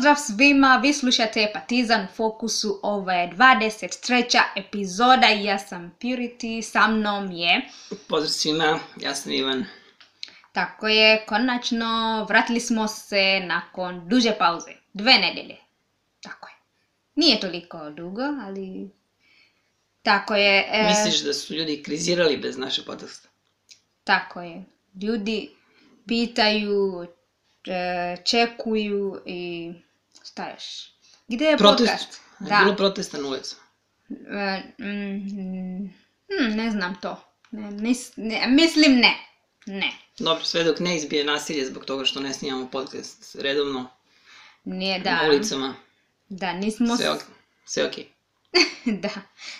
Pozdrav svima, vi slušate Partizan fokusu, ovo je 23. epizoda i ja sam Purity, sa mnom je... Pozdrav svima, ja sam Ivan. Tako je, konačno vratili smo se nakon duže pauze, dve nedelje. Tako je. Nije toliko dugo, ali... Tako je. e, Misliš da su ljudi krizirali bez naše podcasta? Tako je. Ljudi pitaju, e, čekuju i šta još? Gde je Protest. podcast? Da. Da. Bilo protesta na ulicu. E, mm, mm, ne znam to. Ne, nis, ne, mislim ne. Ne. Dobro, sve dok ne izbije nasilje zbog toga što ne snimamo podcast redovno Nije da. na ulicama. Da, nismo... Sve, ok, sve okej. da.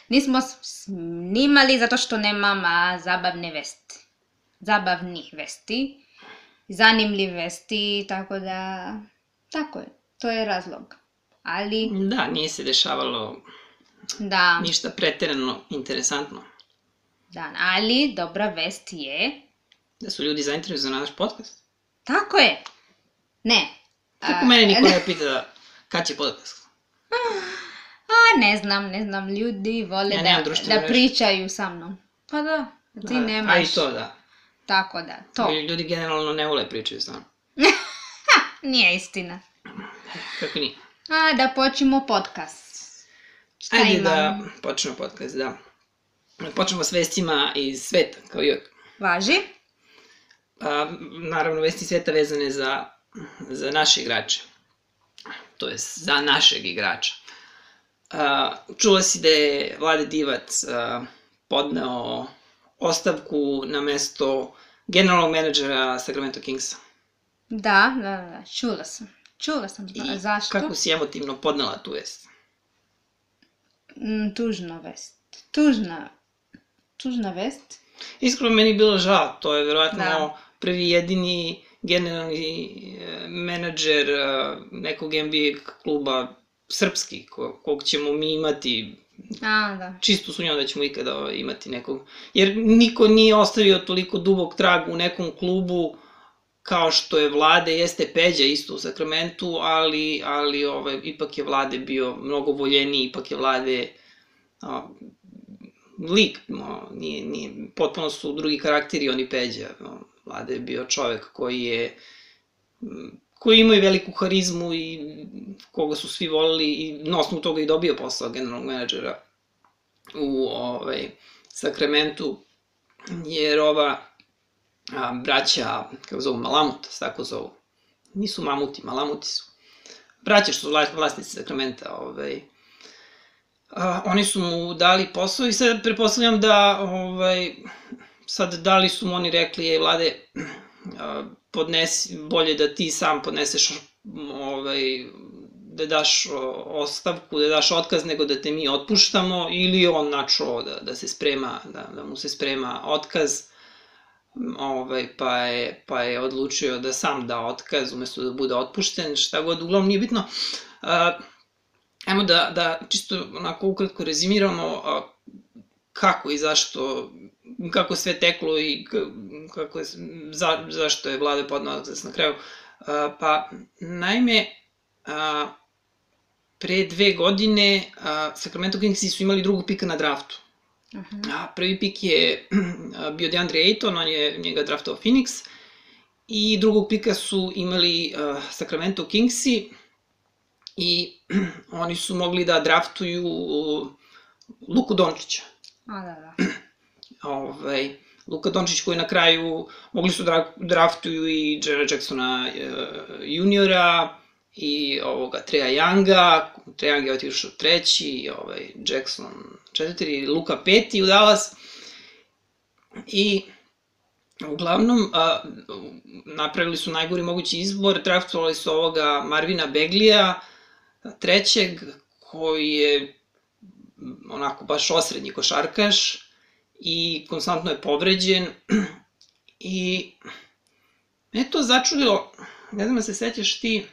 Nismo snimali zato što nemam a, zabavne vesti. Zabavnih vesti. Zanimljiv vesti, tako da... Tako je. To je razlog. Ali, Da, nije se dešavalo da, ništa preterano interesantno. da, ali dobra vest je... Da su ljudi zainteresovani za naš podcast. Tako je. Ne. Kako A, mene niko ne pita kad će podcast? A, ne znam, ne znam, ljudi vole Ja da, da pričaju sa mnom. Pa da, ti Da, nemaš. A i to, da. Tako da, to. Ljudi generalno ne vole pričaju sa mnom. Nije istina. Kako nije? A, da počnemo podcast. Šta Ajde imam? da počnemo podcast, da. Počnemo s vestima iz sveta, kao i uvijek. Važi? A, naravno, vesti sveta vezane za, za naše igrače. To je za našeg igrača. A, čula si da je Vlade Divac a, podneo ostavku na mesto generalnog menadžera Sacramento Kingsa. Da, da, da, čula sam. Čula sam, I zna- zašto? kako si emotivno podnela tu vest? Mm, tužna vest. Tužna, tužna vest? Iskreno meni bilo žao, to je verovatno Da. prvi jedini generalni e, menadžer e, nekog NBA kluba srpski, ko, kog ćemo mi imati, A, da. čisto sumnjam da ćemo ikada imati nekog, jer niko nije ostavio toliko dubog trag u nekom klubu kao što je Vlade, jeste Peđa isto u Sakramentu, ali, ali ovaj, ipak je Vlade bio mnogo voljeniji, ipak je Vlade a, lik, no, nije, nije, potpuno su drugi karakteri oni Peđa. No, Vlade je bio čovek koji je koji ima i veliku harizmu i koga su svi volili i na osnovu toga i dobio posao generalnog menadžera u ovaj, Sakramentu, jer ova a, braća, kako zovu, Malamut, tako zovu. Nisu mamuti, Malamuti su. Braća što su vla- vlasnici Sakramenta, ovaj, a, oni su mu dali posao i sad pretpostavljam da, ovaj, sad da li su mu oni rekli, ej vlade, a, podnesi, bolje da ti sam podneseš ovaj, da daš ostavku, da daš otkaz nego da te mi otpuštamo ili je on načuo da, da se sprema, da, da mu se sprema otkaz ovaj, pa, je, pa je odlučio da sam da otkaz umesto da bude otpušten, šta god, uglavnom nije bitno. A, ajmo da, da čisto onako ukratko rezimiramo a, kako i zašto, kako sve teklo i kako je, za, zašto je vlada podnala otkaz na kraju. A, pa, naime, a, pre dve godine a, Sacramento Kingsi su imali drugog pika na draftu. Aha. A, prvi pik je bio DeAndre Ayton, on je njega draftao Phoenix. I drugog pika su imali uh, Sacramento Kingsi i oni su mogli da draftuju uh, Luku Dončića. A, da, da. Ovaj, Luka Dončić koji na kraju mogli su da draftuju i Jerry Jacksona uh, juniora i ovoga Treja Younga, Treja Young je otišao treći, ovaj, Jackson četiri, Luka peti u Dallas. I uglavnom a, napravili su najgori mogući izbor, draftovali su ovoga Marvina Beglija, trećeg, koji je onako baš osrednji košarkaš i konstantno je povređen i me to začudilo, ne znam da se sećaš ti,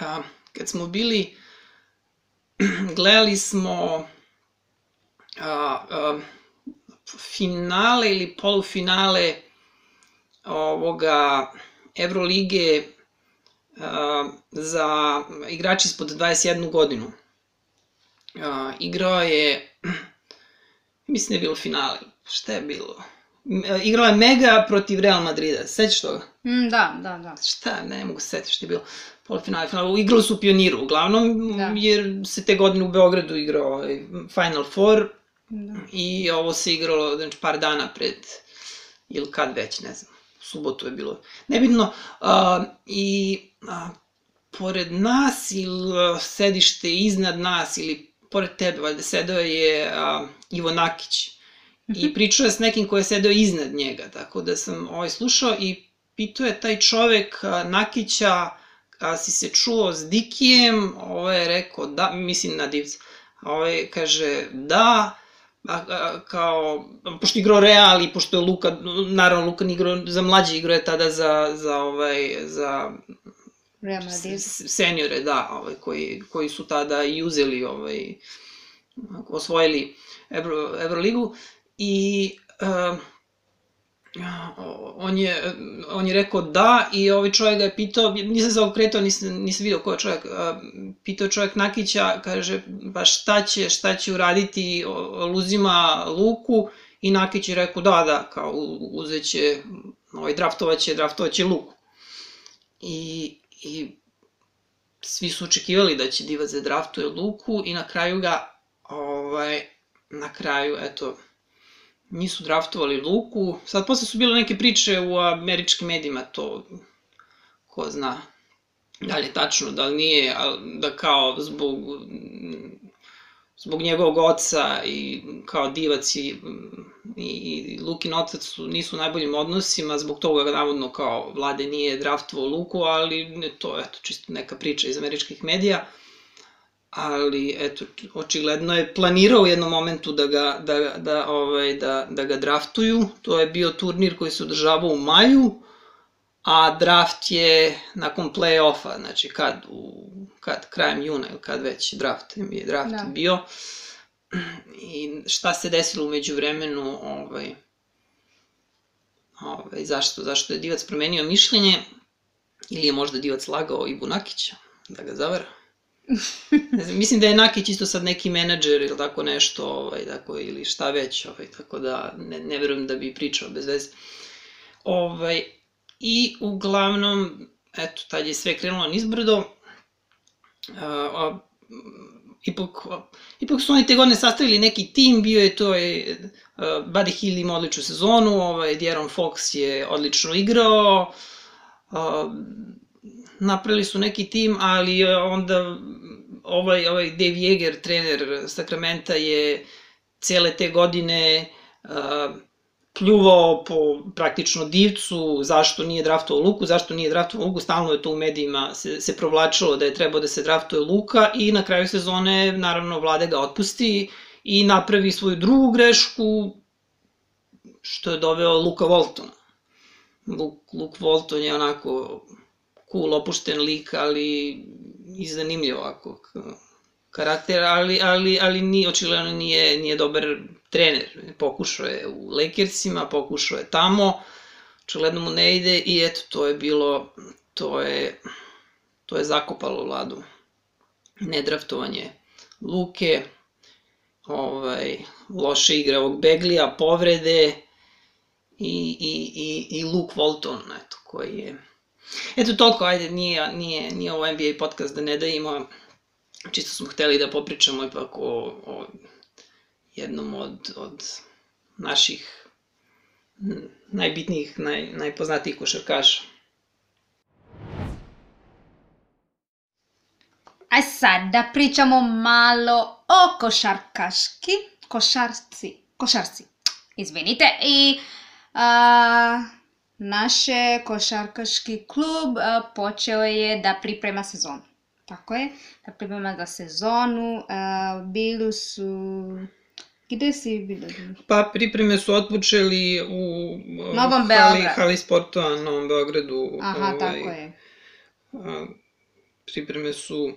a, kad smo bili, gledali smo a, a, finale ili polufinale ovoga Evrolige uh, za igrači ispod 21 godinu. Uh, igrao je, mislim da je bilo finale, šta je bilo? M- Igrala je Mega protiv Real Madrida, sećaš toga? Mm, da, da, da. Šta, ne mogu se setiti šta je bilo. Polufinale, finale, igrali su u Pioniru, uglavnom, Da. jer se te godine u Beogradu igrao ovaj, Final Four, da. I ovo se igralo znači, par dana pred, ili kad već, ne znam, u subotu je bilo. Nebitno, a, i a, pored nas ili sedište iznad nas ili pored tebe, valjda sedeo je a, Ivo Nakić. I pričao je s nekim ko je sedeo iznad njega, tako da sam ovaj slušao i pitao je taj čovek Nakića, a si se čuo s Dikijem, ovo je rekao da, mislim na Divca. A ovaj kaže da, a, a, kao, pošto je igrao Real i pošto je Luka, naravno Luka igrao za mlađe, igrao je tada za, za, ovaj, za Real Madrid. seniore, da, ovaj, koji, koji su tada i uzeli, ovaj, osvojili Evro, Evroligu i uh, on je, on je rekao da i ovaj čovjek ga je pitao, nisam se okretao, nisam, nisam vidio ko je čovjek, pitao je čovjek Nakića, kaže, pa šta će, šta će uraditi, o- uzima Luku i Nakić je rekao da, da, kao u- uzet će, ovaj, draftovaće, draftovaće Luku. I, i svi su očekivali da će Divac da draftuje Luku i na kraju ga, ovaj, na kraju, eto, nisu draftovali Luku. Sad posle su bile neke priče u američkim medijima, to ko zna da li je tačno, da li nije, da kao zbog zbog njegovog oca i kao divac i, i, i Lukin otac su, nisu u najboljim odnosima, zbog toga ga navodno kao vlade nije draftovao Luku, ali to je eto, čisto neka priča iz američkih medija. Ali, eto, očigledno je planirao u jednom momentu da ga, da, da, ovaj, da, da ga draftuju. To je bio turnir koji se održavao u maju, a draft je nakon play-offa, znači kad, u, kad krajem juna ili kad već draft je draft Da. bio. I šta se desilo umeđu vremenu, ovaj, ovaj, zašto, zašto je Divac promenio mišljenje, ili je možda Divac lagao i Bunakića, da ga zavara. Mislim da je Nakić isto sad neki menadžer ili tako nešto, ovaj, tako, ili šta već, ovaj, tako da ne, ne verujem da bi pričao bez veze. Ovaj, I uglavnom, eto, tad je sve krenulo nizbrdo. A, a, ipak, ipak su oni te godine sastavili neki tim, bio je to je, uh, Buddy Hill ima odličnu sezonu, ovaj, Djeron Fox je odlično igrao, uh, napravili su neki tim, ali eh, onda ovaj, ovaj Dave Yeager, trener Sakramenta, je cele te godine uh, pljuvao po praktično divcu, zašto nije draftovao Luku, zašto nije draftovao Luku, stalno je to u medijima se, se provlačilo da je trebao da se draftuje Luka i na kraju sezone, naravno, vlade ga otpusti i napravi svoju drugu grešku, što je doveo Luka Voltona. Luke, Luke Volton je onako cool, opušten lik, ali i zanimljiv ovako karakter, ali, ali, ali ni, očigledno nije, nije dobar trener. Pokušao je u Lakersima, pokušao je tamo, očigledno mu ne ide i eto, to je bilo, to je, to je zakopalo vladu. Nedraftovanje Luke, ovaj, loše igre ovog Beglija, povrede i, i, i, i Luke Walton, eto, koji je... Eto, toliko, ajde, nije, nije, nije ovo NBA podcast da ne dajemo, čisto smo hteli da popričamo ipak o, o jednom od, od naših najbitnijih, naj, najpoznatijih košarkaša. Aj sad da pričamo malo o košarkaški, košarci, košarci, izvinite, i a, naše košarkaški klub a, počeo je da priprema sezonu. Tako je, da priprema za sezonu, a, bili su... Gde si bilo? Pa pripreme su otpočeli u Novom hali, Beogradu. hali sportova na Novom Beogradu. Aha, ovaj, tako je. a, pripreme su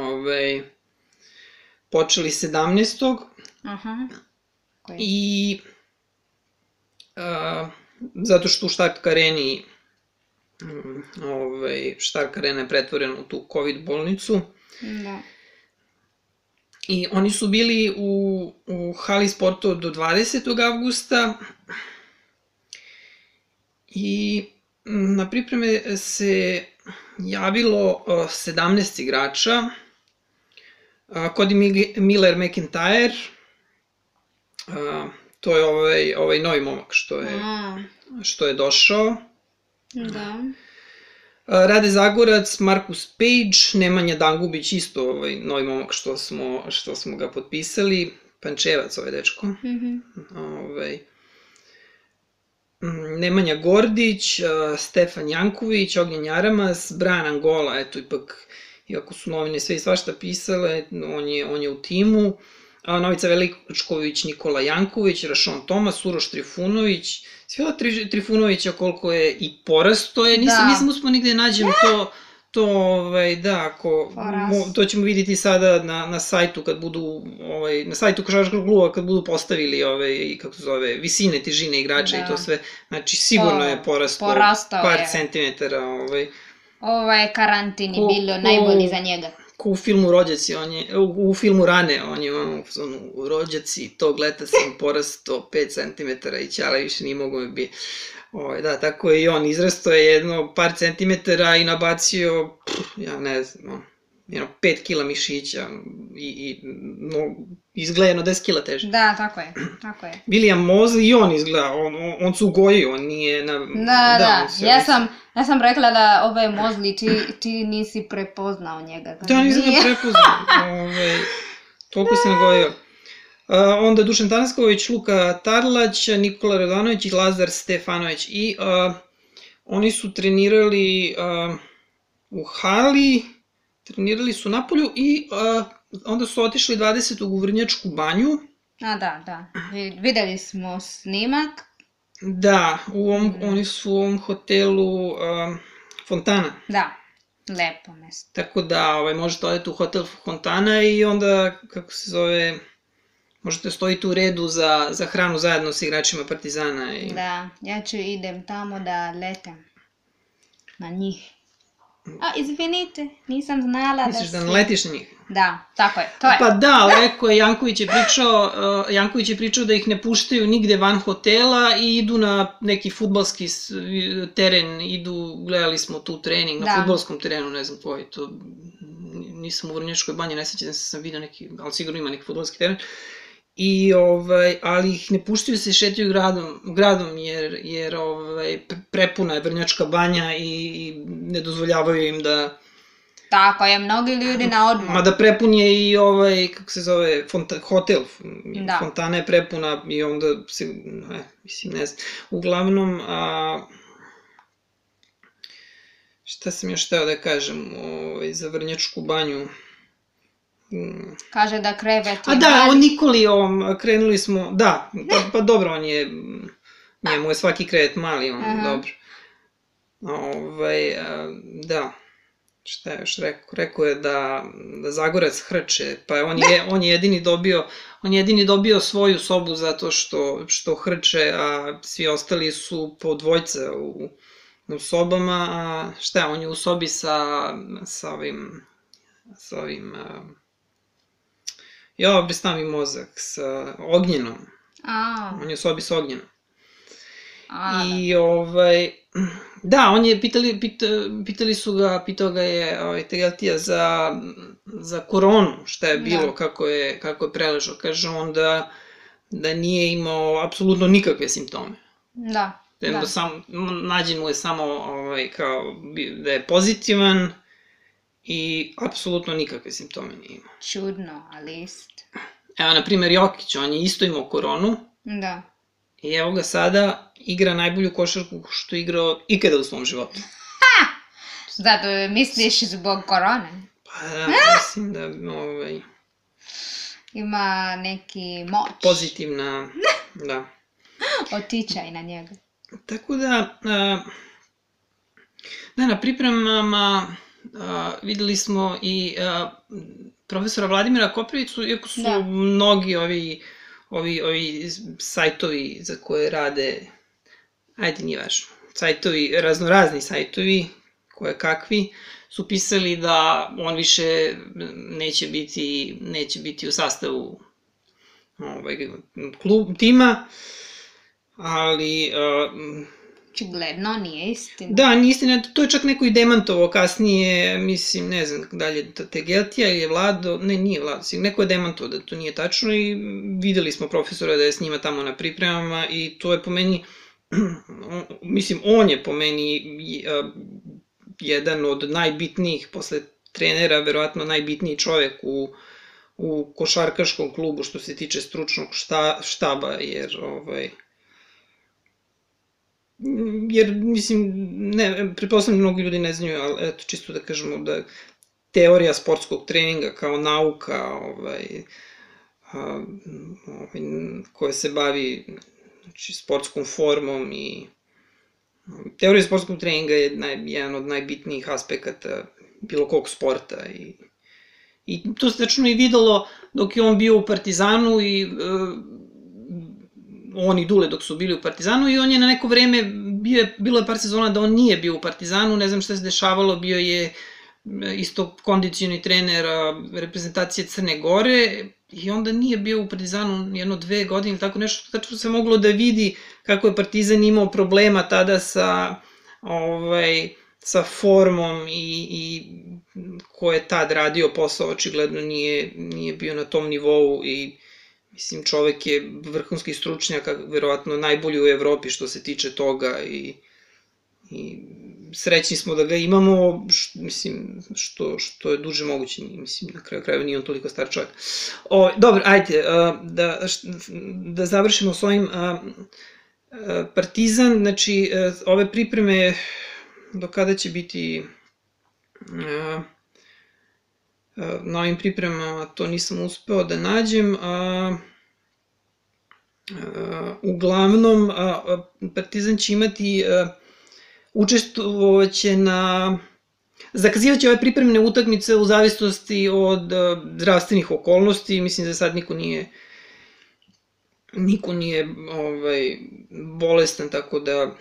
ovaj, počeli 17. Aha. Tako je. I a, zato što u Štark areni mm, ovaj, Stark Arena je pretvorena u tu COVID bolnicu. Da. I oni su bili u, u hali sportova do 20. avgusta i mm, na pripreme se javilo uh, 17 igrača. Cody Miller McIntyre, to je ovaj, ovaj novi momak što je, A, što je došao. da. Rade Zagorac, Markus Page, Nemanja Dangubić, isto ovaj novi momak što smo, što smo ga potpisali. Pančevac ovaj dečko. Mhm. Ovaj, mm, Nemanja Gordić, Stefan Janković, Ognjen Jaramas, Brian Angola, eto ipak, iako su novine sve i svašta pisale, on je, on je u timu. A, Novica Veličković, Nikola Janković, Rašon Tomas, Uroš Trifunović, Svila Tri, Trifunovića koliko je i porasto je, nisam, Da. nisam uspio nigde nađem to, to, ovaj, da, ako, mo, to ćemo vidjeti sada na, na sajtu kad budu, ovaj, na sajtu košarkaškog kluba kad budu postavili, ovaj, kako se zove, visine, težine igrača Da. i to sve, znači sigurno Po- je porasto porastao par je. centimetara, ovaj, karantin je Ko- bilo ko- najbolji za njega. Ko u filmu Rođaci, on je, u, filmu Rane, on je ono, u Rođaci, tog leta sam porasto 5 cm i ćala više nije mogo bi. Ovaj, da, tako je i on, izrasto je jedno par centimetara i nabacio, pff, ja ne znam, jedno 5 kila mišića i, i no, izgleda jedno 10 kila teže. Da, tako je, tako je. William Mosley i on izgleda, on, on, on se ugojio, on nije na... Da, da, se- ja sam, ja sam rekla da ovaj Mozli, ti, ti nisi prepoznao njega. Da, nisam ga prepoznao. Ove, toliko se nagojio. Uh, onda Dušan Tanasković, Luka Tarlać, Nikola Radanović i Lazar Stefanović. I uh, oni su trenirali uh, u hali, trenirali su na polju i uh, onda su otišli 20. u Vrnjačku banju. A da, da. Vi- Videli smo snimak. Da, u ovom, Mhm. oni su u ovom hotelu uh, Fontana. Da, lepo mesto. Tako da ovaj, možete odete u hotel Fontana i onda, kako se zove, možete stojiti u redu za, za hranu zajedno sa igračima Partizana. I... Da, ja ću idem tamo da letem na njih. A, izvinite, nisam znala Misliš da da ne si... letiš na njih? Da, tako je, to je. Pa da, rekao je, Janković je pričao, uh, Janković je pričao da ih ne puštaju nigde van hotela i idu na neki futbalski teren, idu, gledali smo tu trening na Da. futbalskom terenu, ne znam koji, to nisam u Vrnjačkoj banji, ne sećam se sam vidio neki, ali sigurno ima neki futbalski teren. I ovaj, ali ih ne puštaju se šetaju gradom, gradom jer, jer ovaj, pre- prepuna je Vrnjačka banja i, i ne dozvoljavaju im da, Tako je, mnogi ljudi na odmor. Ma da prepun je i ovaj, kako se zove, fonta, hotel, Da. fontana je prepuna i onda se, ne, mislim, ne znam. Uglavnom, a, šta sam još teo da kažem, ovaj, za Vrnjačku banju. Kaže da krevet A je da, mali. o Nikoli, ovom, krenuli smo, da, pa, pa dobro, on je, njemu je svaki krevet mali, on, Aha. dobro. Ovaj, a, da, šta je još rekao? Rekao je da, da Zagorac hrče, pa je on, je, on je jedini dobio, on je jedini dobio svoju sobu zato što, što hrče, a svi ostali su po dvojca u, u sobama, a šta je, on je u sobi sa, sa ovim, sa ovim, a, jo, bristav mi mozak, sa ognjenom, A, on je u sobi sa ognjenom. a, da. I ovaj, da, on je, pitali, pita, pitali su ga, pitao ga je ovaj, Tegeltija za, za koronu, šta je bilo, Da. kako, je, kako je preležao. Kaže on da, da nije imao apsolutno nikakve simptome. Da, Da. da. da sam, nađen mu je samo ovaj, kao, da je pozitivan i apsolutno nikakve simptome nije imao. Čudno, ali ist. Evo, na primjer, Jokić, on je isto imao koronu, Da. I evo ga sada, igra najbolju košarku što je igrao ikada u svom životu. Zato misliš zbog korone? Pa da, mislim da ovaj, Ima neki moć. pozitivna, da. Otičaj na njega. Tako da, a, da, na pripremama a, videli smo i a, profesora Vladimira Koprivicu, iako su Da. mnogi ovi, ovi, ovi sajtovi za koje rade, ajde nije važno, sajtovi, raznorazni sajtovi, koje kakvi, su pisali da on više neće biti, neće biti u sastavu ovaj, klub, tima, ali uh, Očigledno nije istina. Da, nije istina, to je čak neko i demantovo kasnije, mislim, ne znam da li je Tegeltija ili je Vlado, ne, nije Vlado, neko je demantovo da to nije tačno i videli smo profesora da je s njima tamo na pripremama i to je po meni, mislim, on je po meni jedan od najbitnijih posle trenera, verovatno najbitniji čovek u, u košarkaškom klubu što se tiče stručnog šta, štaba, jer ovaj, jer, mislim, ne, pretpostavljam mnogi ljudi ne znaju, ali eto, čisto da kažemo da teorija sportskog treninga kao nauka, ovaj, a, ovaj, koja se bavi znači, sportskom formom i teorija sportskog treninga je naj, jedan od najbitnijih aspekata bilo kog sporta i I to se tačno i videlo dok je on bio u Partizanu i e, on i Dule dok su bili u Partizanu i on je na neko vreme, bio je, bilo je par sezona da on nije bio u Partizanu, ne znam šta se dešavalo, bio je e, isto kondicioni trener reprezentacije Crne Gore i onda nije bio u Partizanu jedno dve godine tako nešto, tačno se moglo da vidi kako je Partizan imao problema tada sa ovaj, sa formom i, i ko je tad radio posao, očigledno nije, nije bio na tom nivou i Mislim, čovek je vrhunski stručnjak, verovatno najbolji u Evropi što se tiče toga i, i srećni smo da ga imamo, š, mislim, što, što je duže moguće, mislim, na kraju kraju nije on toliko star čovjek. O, dobro, ajde, da, da završimo s ovim. Partizan, znači, ove pripreme, do kada će biti na ovim pripremama to nisam uspeo da nađem. A, a, uglavnom, a, Partizan će imati a, učestvovaće na zakazivaće ove pripremne utakmice u zavisnosti od a, zdravstvenih okolnosti, mislim da sad niko nije niko nije ovaj, bolestan, tako da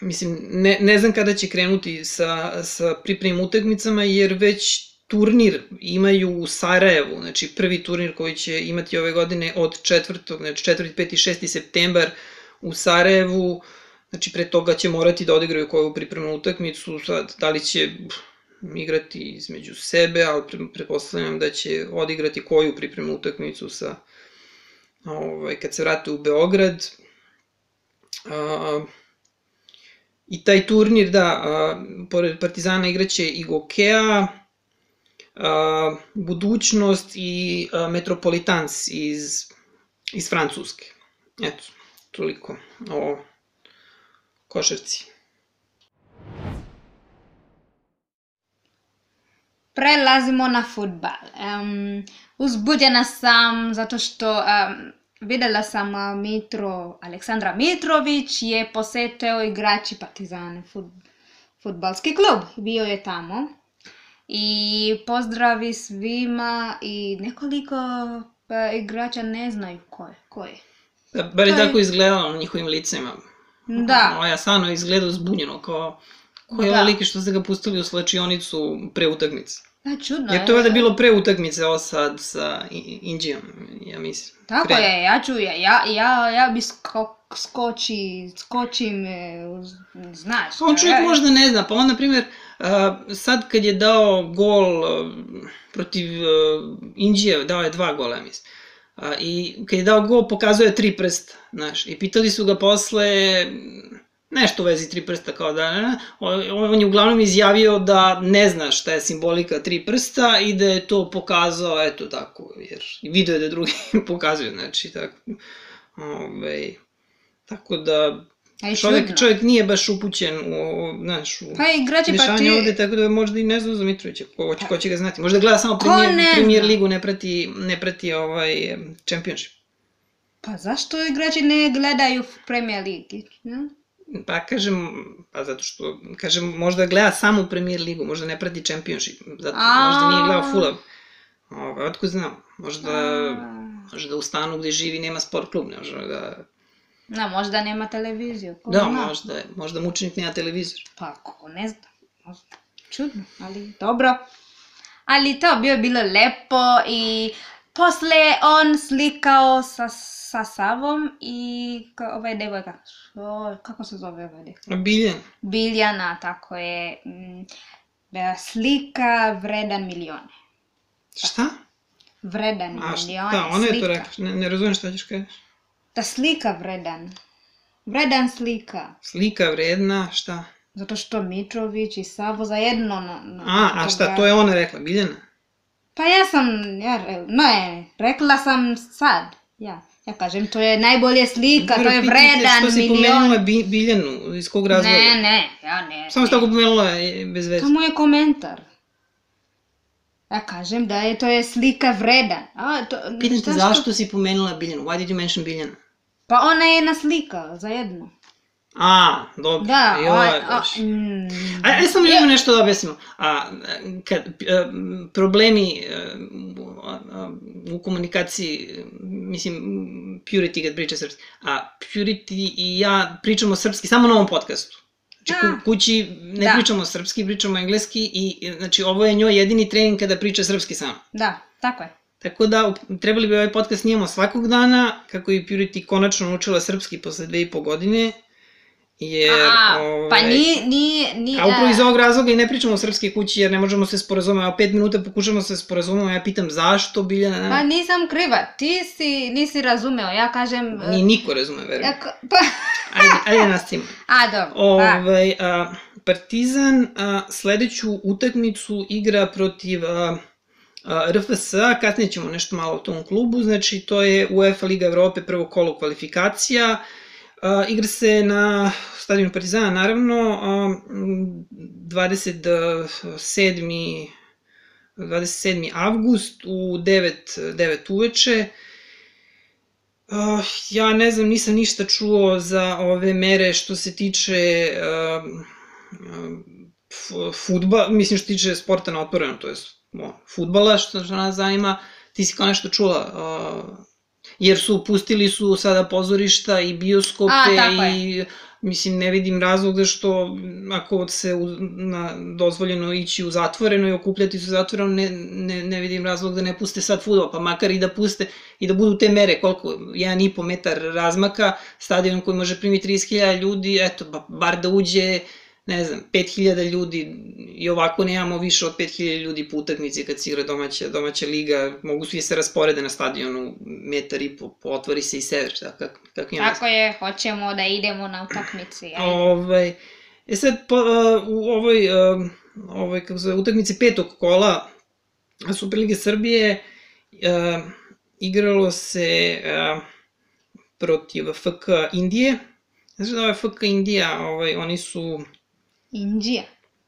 mislim, ne, ne znam kada će krenuti sa, sa pripremnim utakmicama, jer već turnir imaju u Sarajevu, znači prvi turnir koji će imati ove godine od 4. znači 4. 5. i 6. septembar u Sarajevu, znači pre toga će morati da odigraju koju pripremnu utakmicu, sad da li će igrati između sebe, ali pretpostavljam da će odigrati koju pripremnu utakmicu sa ovaj, kad se vrate u Beograd. A, I taj turnir, da, a, pored Partizana igraće i Gokea, budućnost i Metropolitans iz, iz Francuske. Eto, toliko o košarci. Prelazimo na futbal. Um, uzbuđena sam zato što um, videla sam Mitro, Aleksandra Mitrović je posetio igrači Partizan fut, futbalski klub. Bio je tamo i pozdravi svima i nekoliko pa, igrača ne znaju ko je. Ko je. Da, bar je tako izgledalo na njihovim licima. Da. Ovo ja stvarno izgledao zbunjeno, kao ko je da. lik što ste ga pustili u slačionicu pre utakmice. Da, čudno Jer to je da bilo pre utakmice ovo sad sa Indijom, ja mislim. Tako pre... je, ja ću, ja, ja, ja, ja bi sko, skoči, skočim, znaš. On čovjek možda ne zna, pa on, na primjer, sad kad je dao gol protiv Indije, dao je dva gola, mislim. I kad je dao gol, pokazuje tri prsta, znaš. I pitali su ga posle, nešto u vezi tri prsta kao da, ne, on je uglavnom izjavio da ne zna šta je simbolika tri prsta i da je to pokazao, eto tako, jer video je da drugi pokazuju, znači, tako, ove, ovaj, tako da, Aj, čovjek, čovjek nije baš upućen u, znaš, u pa igrači pa ti... ovde, tako da možda i ne zna za Mitrovića, ko, ko, ko će ga znati. Možda gleda samo premier, premier ligu, ne prati, ne prati ovaj championship. Pa zašto igrači ne gledaju Premier Ligi? Ne? Pa kažem, pa zato što, kažem, možda gleda samo Premier ligu, možda ne prati Championship, zato A... možda nije gledao Fulham. Ovo, otko znam, možda, možda u stanu gde živi nema sport klub, ne možda da Na, možda nema televiziju. ko Da, zna. možda, je- možda mučenik nema televizor. Pa, ko ne zna. Možda. Čudno, ali dobro. Ali to bio bilo lepo i posle on slikao sa, sa Savom i ovaj devojka. O, kako se zove ovaj devojka? Biljan. Biljana, tako je. mm, e, Slika vredan milione. Šta? Vredan A milione. šta, ona je to rekla. Ne, ne razumijem šta ćeš kažeš. Da slika vredan. Vredan slika. Slika vredna, šta? Zato što Mitrović i Savo zajedno na, na A, a šta, to je ona rekla, Biljana? Pa ja sam, ja, ne, rekla sam sad, ja. Ja kažem, to je najbolje slika, to Dobro, je pitam te vredan Što si milion. pomenula Bi- Biljanu, iz kog razloga? Ne, ne, ja ne. Samo si tako pomenula e, bez veze. To je komentar. Ja kažem da je to je slika vredan. A, to, Pitam te što- zašto si pomenula Biljanu? Why did you mention Biljana? Pa ona je jedna slika, zajedno. A, dobro. Da, o, o, Bože. mm, A, aj samo želimo nešto da objasnimo. A, kad, e, problemi e, a, a, u komunikaciji, mislim, Purity kad priča srpski, a Purity i ja pričamo srpski samo na ovom podcastu. Znači, A. ku, kući ne Da. pričamo srpski, pričamo engleski i, e, znači, ovo je njoj jedini trening kada priča srpski sam. da, tako je. Tako da, trebali bi ovaj podcast snimamo svakog dana, kako je Purity konačno naučila srpski posle dve i po godine. Jer, A, pa ovaj, ni, ni, ni, A upravo e, iz ovog razloga i ne pričamo o srpske kući jer ne možemo se sporazumemo. A pet minuta pokušamo se sporazumemo, ja pitam zašto Biljana, Pa nisam kriva, ti si, nisi razumeo, ja kažem... e, ni niko razume, verujem. ja, pa, Ajde, ajde nastavimo. a, dobro, pa, Ovaj, a, Partizan a, sledeću utakmicu igra protiv a, a, RFS, kasnije ćemo nešto malo o tom klubu, znači to je UEFA Liga Evrope prvo kolo kvalifikacija, igra se na stadionu Partizana naravno, a, m, 27. 27. avgust u 9, 9 uveče. Uh, ja ne znam, nisam ništa čuo za ove mere što se tiče f- futba, mislim što tiče sporta na otvoreno, to je futbala što, što nas zanima. Ti si kao nešto čula, uh, jer su pustili su sada pozorišta i bioskope A, i mislim ne vidim razlog da što ako se u, na, dozvoljeno ići u zatvoreno i okupljati se u zatvoreno ne, ne, ne vidim razlog da ne puste sad futbol, pa makar i da puste i da budu te mere koliko, 1,5 metar razmaka, stadion koji može primiti 30.000 ljudi, eto, ba, bar da uđe, ne znam, 5.000 ljudi i ovako nemamo više od 5.000 ljudi po utakmici kad se igra domaća, domaća liga, mogu svi se rasporede na stadionu, metar i po, po otvori se i sever, šta, kako, kako ima tako je, hoćemo da idemo na utakmici. ajde. Ovaj, e sad, po, uh, u ovoj, uh, ovoj kako se utakmici petog kola Superlige Srbije uh, igralo se uh, protiv FK Indije. Znači da ovaj FK Indija, ovaj, oni su Indija.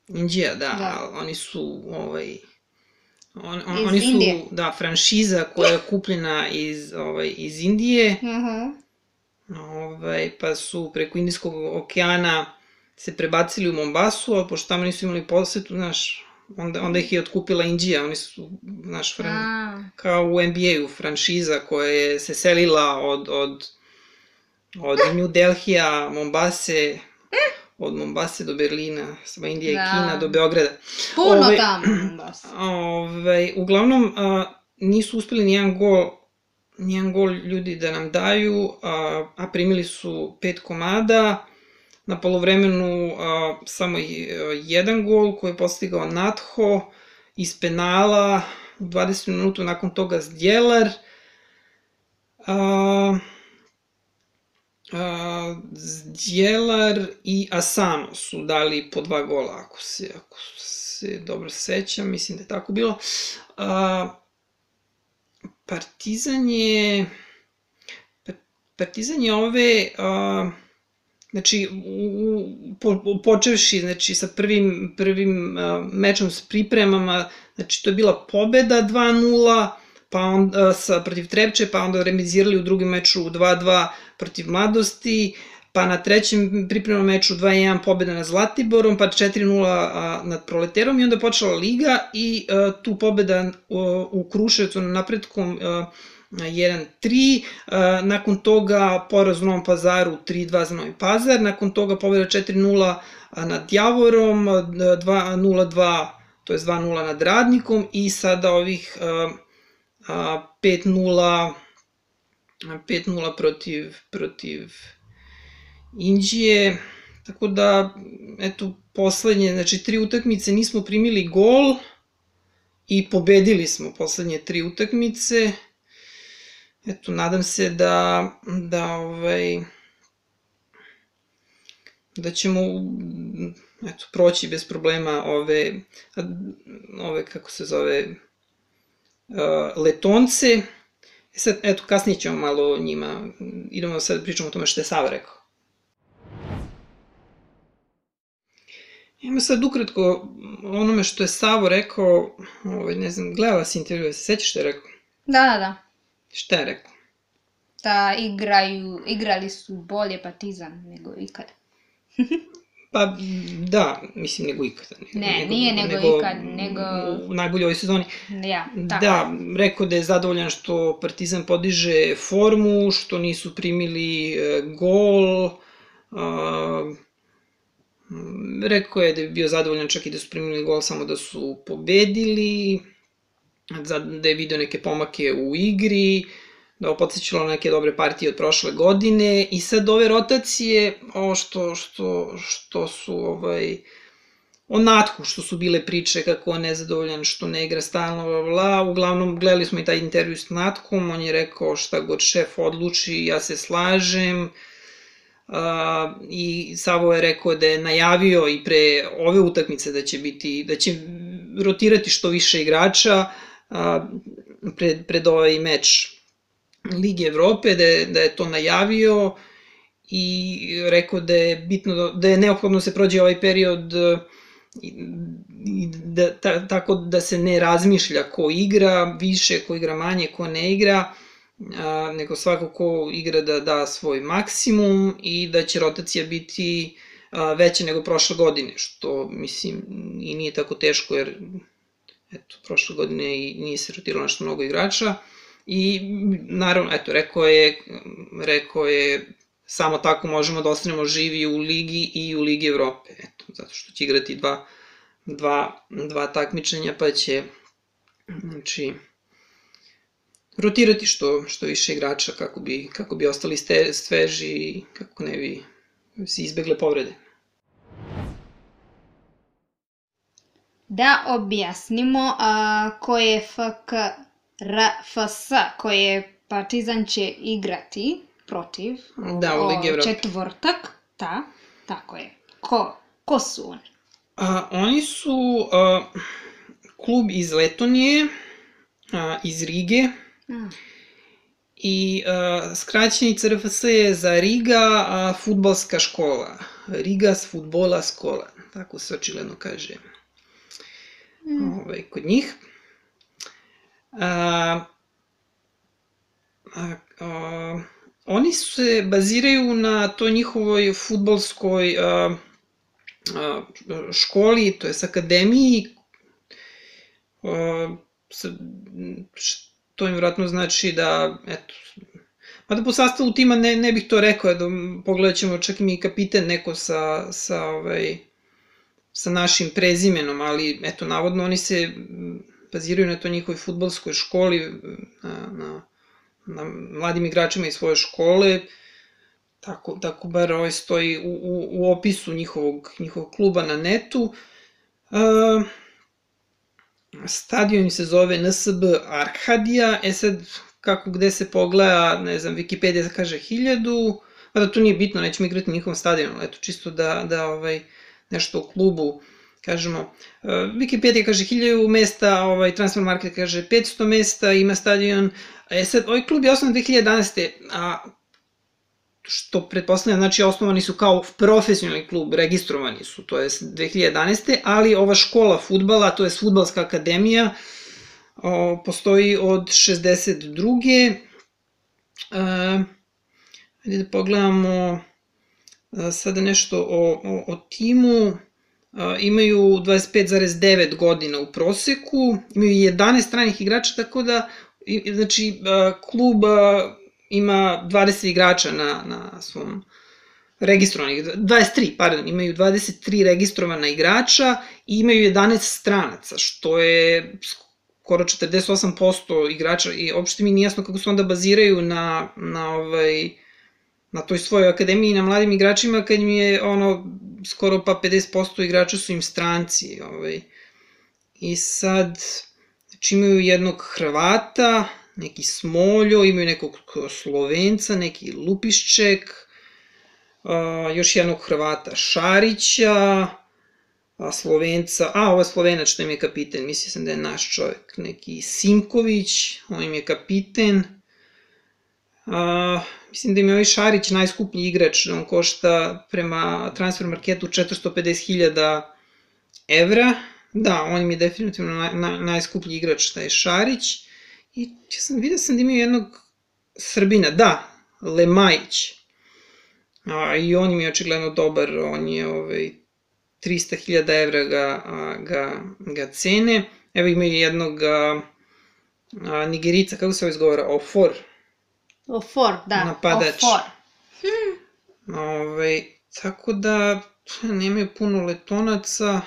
Indija, da, Da. oni su ovaj on, on, oni su Indije. da franšiza koja je kupljena iz ovaj iz Indije. Mhm. Ovaj, pa su preko Indijskog okeana se prebacili u Mombasu, a pošto tamo nisu imali posetu, znaš, onda, onda ih je otkupila Indija, oni su, znaš, fran, A, kao u NBA-u, franšiza koja je se selila od, od, od New Delhija, Mombase, od Mombase do Berlina, sva Indija Da. i Kina do Beograda. puno Ovaj- tamo, baš. Ovaj, uglavnom, a, nisu uspeli nijedan gol nijedan gol ljudi da nam daju, a, a primili su pet komada. Na polovremenu a, samo jedan gol koji je postigao Natho iz penala u 20 minutu nakon toga Zdjelar. A, a, Zdjelar i Asano su dali po dva gola, ako se, ako se dobro sećam, mislim da je tako bilo. A, Partizan je... Pa- Partizan je ove... A, znači, u- po, počevši znači, sa prvim, prvim a, mečom s pripremama, znači to je bila pobeda 2-0, pa onda sa, protiv Trepče, pa onda remizirali u drugom meču 2-2 protiv Mladosti, pa na trećem pripremnom meču 2-1 pobeda nad Zlatiborom, pa 4-0 a, nad Proleterom i onda počela Liga i a, tu pobeda a, u Kruševcu na napretkom a, 1-3, nakon toga poraz u Novom pazaru 3-2 za Novi pazar, nakon toga pobjeda 4-0 nad Javorom, 0-2, to je 2-0 nad Radnikom i sada ovih 5-0 5-0 protiv, protiv Indije, tako da, eto, poslednje, znači tri utakmice nismo primili gol i pobedili smo poslednje tri utakmice. Eto, nadam se da, da ovaj, da ćemo eto, proći bez problema ove, ove kako se zove, letonce. E sad, eto, kasnije ćemo malo o njima, idemo sad da pričamo o tome što je Sava rekao. Ima sad ukratko onome što je Savo rekao, ovaj, ne znam, gledala si intervju, se sećaš što je rekao? Da, da, da. Šta je rekao? Da igraju, igrali su bolje Partizan nego ikada. Pa da, mislim nego ikada. Ne, ne nego, nije nego, nego ikad, nego... U najboljoj ovoj sezoni. Ja, tako. Da, rekao da je zadovoljan što Partizan podiže formu, što nisu primili e, gol, uh, Rekao je da je bio zadovoljan čak i da su primili gol samo da su pobedili, da je video neke pomake u igri, da je podsjećalo neke dobre partije od prošle godine i sad ove rotacije, ovo što, što, što su ovaj, o Natku, što su bile priče kako on nezadovoljan što ne igra stalno, bla, bla, uglavnom gledali smo i taj intervju s Natkom, on je rekao šta god šef odluči, ja se slažem, Uh, i Savo je rekao da je najavio i pre ove utakmice da će biti da će rotirati što više igrača uh, pred, pred ovaj meč Lige Evrope, da je, da je to najavio i rekao da je bitno da, da je neophodno da se prođe ovaj period i da, ta, tako da se ne razmišlja ko igra više, ko igra manje, ko ne igra a, nego svako ko igra da da svoj maksimum i da će rotacija biti a, veća nego prošle godine, što mislim i nije tako teško jer eto, prošle godine i nije se rotiralo nešto mnogo igrača i naravno, eto, rekao je, rekao je samo tako možemo da ostanemo živi u ligi i u Ligi Evrope, eto, zato što će igrati dva, dva, dva takmičenja pa će, znači, rotirati što, što više igrača kako bi, kako bi ostali ste, sveži i kako ne bi se izbegle povrede. Da objasnimo a, koje FK RFS koje Partizan će igrati protiv da, u Ligi Evrope. četvrtak, ta, tako je. Ko, ko su oni? A, oni su a, klub iz Letonije, a, iz Rige, I uh, skraćenica RFS je za Riga a, futbalska škola. Rigas futbola škola. Tako se očigledno kaže mm. ovaj, kod njih. A, a, a, oni se baziraju na to njihovoj futbolskoj a, a, školi, to je akademiji, a, sa, to im vratno znači da, eto, Mada po sastavu tima ne, ne bih to rekao, da pogledat ćemo čak i mi kapiten neko sa, sa, ovaj, sa našim prezimenom, ali eto, navodno oni se baziraju na to njihovoj futbolskoj školi, na, na, na mladim igračima iz svoje škole, tako, tako bar ovaj stoji u, u, u opisu njihovog, njihovog kluba na netu. Uh, Stadion se zove NSB Arkadija, e sad, kako gde se pogleda, ne znam, Wikipedia kaže hiljadu, a da to nije bitno, nećemo igrati njihovom stadionu, eto, čisto da, da ovaj, nešto u klubu kažemo, uh, Wikipedia kaže 1000 mesta, ovaj Transfer Market kaže 500 mesta, ima stadion. E sad, ovaj klub je osnovan 2011. A što pretpostavljam, znači osnovani su kao profesionalni klub, registrovani su, to je 2011. Ali ova škola futbala, to je futbalska akademija, o, postoji od 62. E, ajde da pogledamo e, sada nešto o, o, o timu. Imaju 25,9 godina u proseku, imaju 11 stranih igrača, tako da i- znači, klub ima 20 igrača na, na svom registrovanih, 23, pardon, imaju 23 registrovana igrača i imaju 11 stranaca, što je skoro 48% igrača i uopšte mi nije jasno kako se onda baziraju na, na ovaj, na toj svojoj akademiji na mladim igračima kad mi je ono skoro pa 50% igrača su im stranci ovaj. i sad znači imaju jednog Hrvata neki Smoljo, imaju nekog Slovenca, neki Lupišček, a, još jednog Hrvata Šarića, a Slovenca, a Slovenac što im je kapiten, mislio sam da je naš čovjek, neki Simković, on im je kapiten, a, mislim da im je ovaj Šarić najskuplji igrač, on košta prema transfer marketu 450.000 evra, da, on im je definitivno naj, naj, najskuplji igrač, taj Šarić, i ja sam, vidio sam da imaju jednog Srbina, da, Lemajić, a, i on im je očigledno dobar, on je ovaj, 300.000 evra ga, a, ga, ga cene. Evo imaju jednog a, a, Nigerica, kako se ovo izgovara, Ofor, Ofor, da. Napadač. Ofor. Ovaj, tako da nemaju puno letonaca.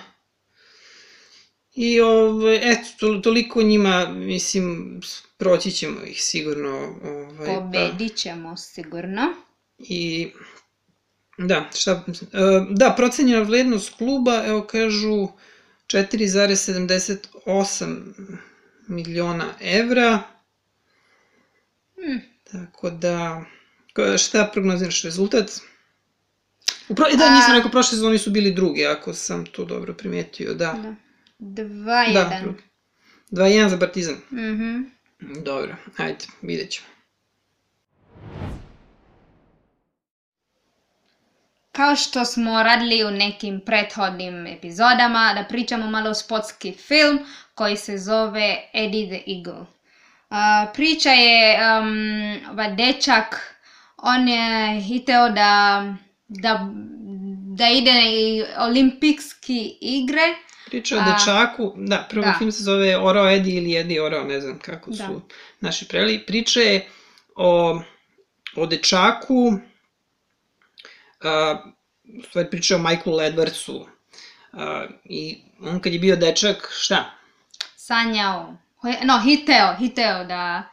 I ovaj, eto, to, toliko njima, mislim, proći ćemo ih sigurno. Ovaj, pa- Pobedit ćemo sigurno. I da, šta, e, da, procenjena vrednost kluba, evo kažu 4,78 miliona evra. Hmm. Tako da, šta prognoziraš rezultat? U pro... Da, nisam rekao, prošle sezoni su bili drugi, ako sam to dobro primetio, da. Da. Dva, Da, jedan. drugi. 2-1 za Partizan. Mhm. Dobro, ajde, vidjet ćemo. Kao što smo radili u nekim prethodnim epizodama, da pričamo malo o sportski film koji se zove Eddie the Eagle. Priča je um, ovaj dečak, on je hiteo da, da, da ide i olimpijski igre. Priča o A- dečaku, da, prvo da. film se zove Orao Edi ili Edi Orao, ne znam kako Da. su naši preli. Priča je o, o dečaku, a, u stvari priča o Michaelu Edwardsu. A, I on kad je bio dečak, šta? Sanjao, no hiteo, hiteo da,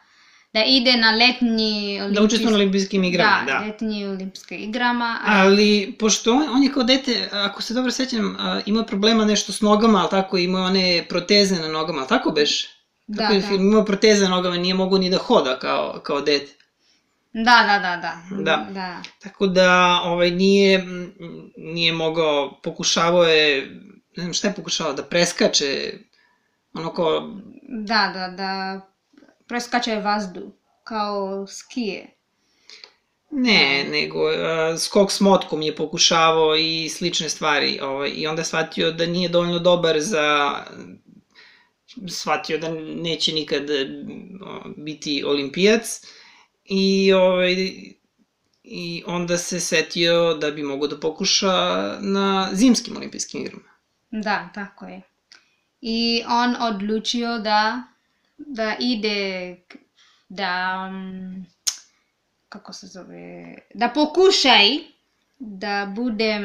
da ide na letnji Da učestvuje na olimpijski- olimpijskim igrama, da, da. letnji olimpijske igrama. a- Ali, pošto on, on je kao dete, ako se dobro sećam, imao problema nešto s nogama, ali tako, imao one proteze na nogama, ali tako beš? Da, Tako da. film, imao proteze na nogama, nije mogao ni da hoda kao, kao dete. Da, da, da, da. Da. da. Tako da ovaj nije nije mogao pokušavao je ne znam šta je pokušavao da preskače ono kao Da, da, da preskače vazdu kao skije. ne, nego a, skok s motkom je pokušavao i slične stvari, ovaj i onda shvatio da nije dovoljno dobar za shvatio da neće nikad biti olimpijac i ovaj i onda se setio da bi mogao da pokuša na zimskim olimpijskim igrama. Da, tako je. I on odlučio da, da ide, da, mm, kako se zove, da pokušaj da budem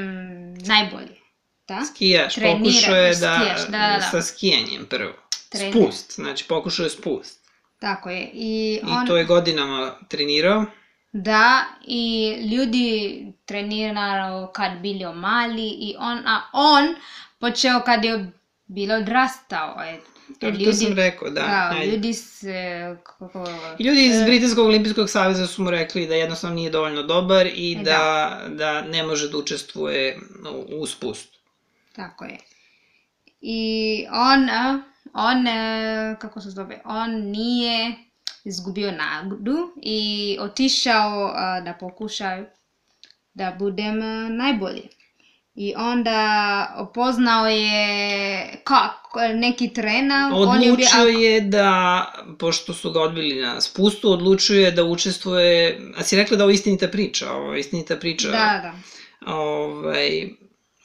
najbolji. Da? Skijaš, pokušao je da, skijaš, da, da, da. sa skijanjem prvo. Trenira. Spust, znači pokušao je spust. Tako je. I, I on, to je godinama trenirao. Da, i ljudi trenirao kad bili mali i on, a on počeo kad je bilo odrastao. E, To, to sam rekao, da. da, ajde. ljudi se, kako, ljudi iz e, Britanskog olimpijskog saveza su mu rekli da jednostavno nije dovoljno dobar i E, da, da ne može da učestvuje u, spustu. tako je. I on, on, e, kako se zove, on nije izgubio nagdu i otišao da pokuša da budem najbolji. I onda upoznao je kako, neki trener, on je bio, Odlučio je da, pošto su ga odbili na spustu, odlučio je da učestvuje, a si rekla da ovo je istinita priča, ovo je istinita priča da, da, ovaj,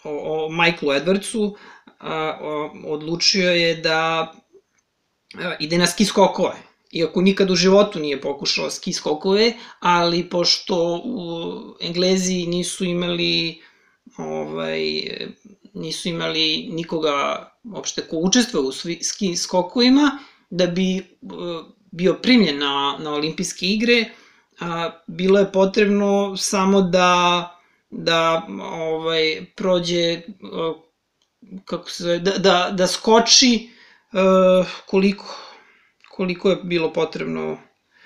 o, o Michaelu Edwardsu, a, o, odlučio je da a, ide na ski skokove. iako nikad u životu nije pokušao ski skokove, ali pošto u, Englezi nisu imali ovaj, nisu imali nikoga uopšte ko učestvuje u ski skokovima, da bi uh, bio primljen na, na olimpijske igre, bilo je potrebno samo da da ovaj prođe uh, kako se zove, da, da, da skoči uh, koliko koliko je bilo potrebno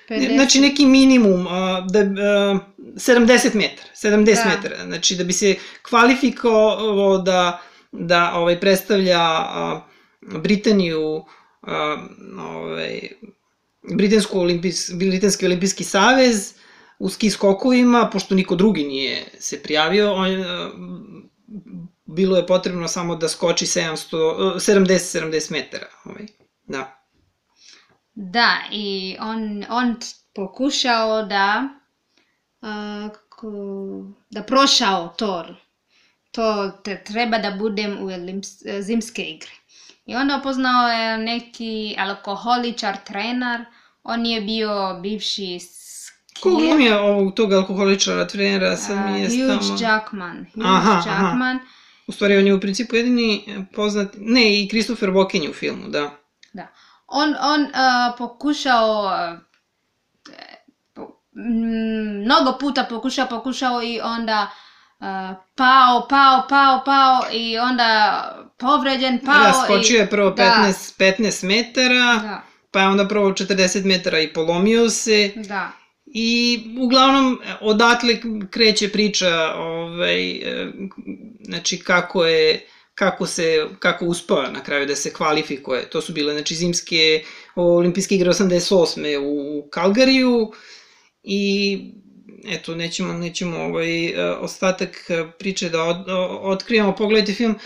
50. Znači neki minimum, uh, da, uh, 70 metara, 70 da. metara, znači da bi se kvalifikovao da, da ovaj, predstavlja uh, Britaniju, uh, ovaj, Britansku olimpijs, Britanski olimpijski savez u ski skokovima, pošto niko drugi nije se prijavio, on, uh, bilo je potrebno samo da skoči 700, 70-70 metara. Ovaj, da. Da, i on, on pokušao da uh, da prošao to. To te treba da budem u zimske igre. I onda upoznao je neki alkoholičar trener, on je bio bivši Ko je ovog tog alkoholičara trenera? Sad mi je Hugh. Jackman. Hugh aha, Jackman. Aha. U stvari, on je u principu jedini poznat... Ne, i Christopher Walken u filmu, da. Da on, on uh, pokušao uh, mnogo puta pokušao, pokušao i onda uh, pao, pao, pao, pao i onda povređen, pao. Raskočio je prvo 15, da. 15 metara, da. pa je onda prvo 40 metara i polomio se. Da. I uglavnom odatle kreće priča ovaj, e, znači kako je kako se kako uspeo na kraju da se kvalifikuje. To su bile znači zimske olimpijske igre 88. u Kalgariju i eto nećemo nećemo ovaj e, ostatak priče da od, otkrijemo. Pogledajte film.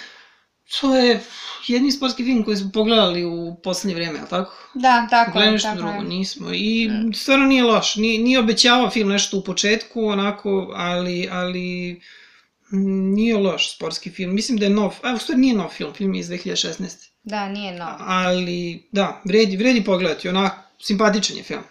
To je jedni sportski film koji smo pogledali u poslednje vreme, al tako? Da, tako Gledali nešto tako drugo, je. nismo. I mm. stvarno nije loš. Nije, nije obećavao film nešto u početku, onako, ali, ali Nije loš sportski film. Mislim da je nov, a u stvari nije nov film, film je iz 2016. Da, nije nov. Ali, da, vredi, vredi pogledati, onak, simpatičan je film.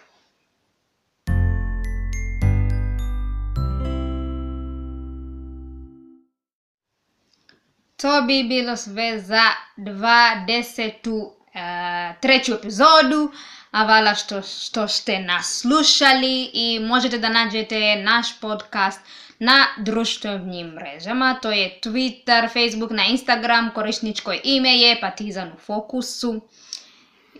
To bi bilo sve za 20. Uh, treću epizodu. A hvala što, što ste nas slušali i možete da nađete naš podcast na društvenim mrežama, to je Twitter, Facebook, na Instagram, korisničko ime je Partizan u fokusu.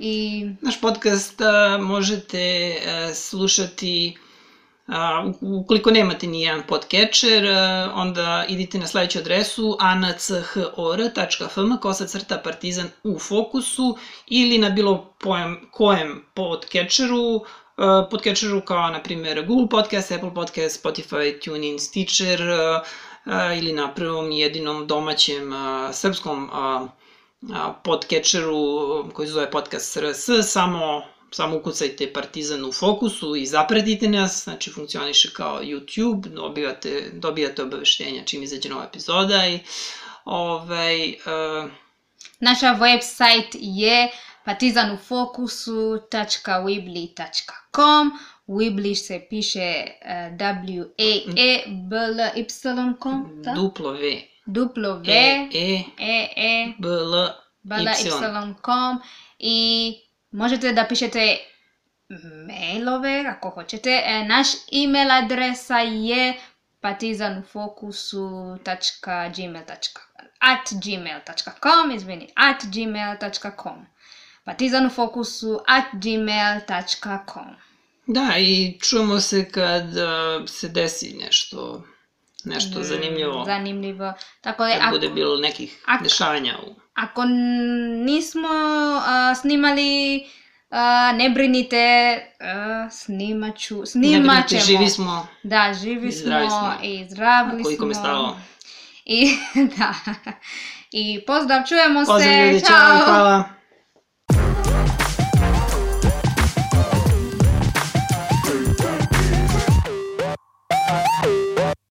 I... Naš podcast a, možete a, slušati a, ukoliko nemate ni jedan podcatcher, onda idite na sledeću adresu anchor.fm kosa crta partizan u fokusu ili na bilo pojem, kojem podcatcheru podcatcheru kao, na primjer, Google Podcast, Apple Podcast, Spotify, TuneIn, Stitcher uh, uh, ili na prvom jedinom domaćem srpskom podcatcheru koji se zove Podcast RS, samo samo ukucajte Partizan u fokusu i zapratite nas, znači funkcioniše kao YouTube, dobijate, dobijate obaveštenja čim izađe nova epizoda i ovaj... Uh... Naša website je partizanufokusu.wibly.com Wibly se piše uh, W-A-E-B-L-Y-com Duplo V. Duplo V E E E B L Y.com i možete da pišete mailove ako hoćete. E, naš email adresa je partizanufokusu.gmail.com at gmail.com izvini, at gmail.com partizan u fokusu at gmail.com Da, i čujemo se kad uh, se desi nešto nešto mm, zanimljivo. Zanimljivo. Tako da, kad ako, bude bilo nekih ako, dešavanja. U... Ako nismo uh, snimali, uh, ne brinite, uh, snimaću, snimat ćemo. Ne brinite, živi smo. Da, živi smo i zdravi smo. Koliko me stalo. I, da. I pozdrav, čujemo pozdrav, se. Ljudi, čao. Hvala.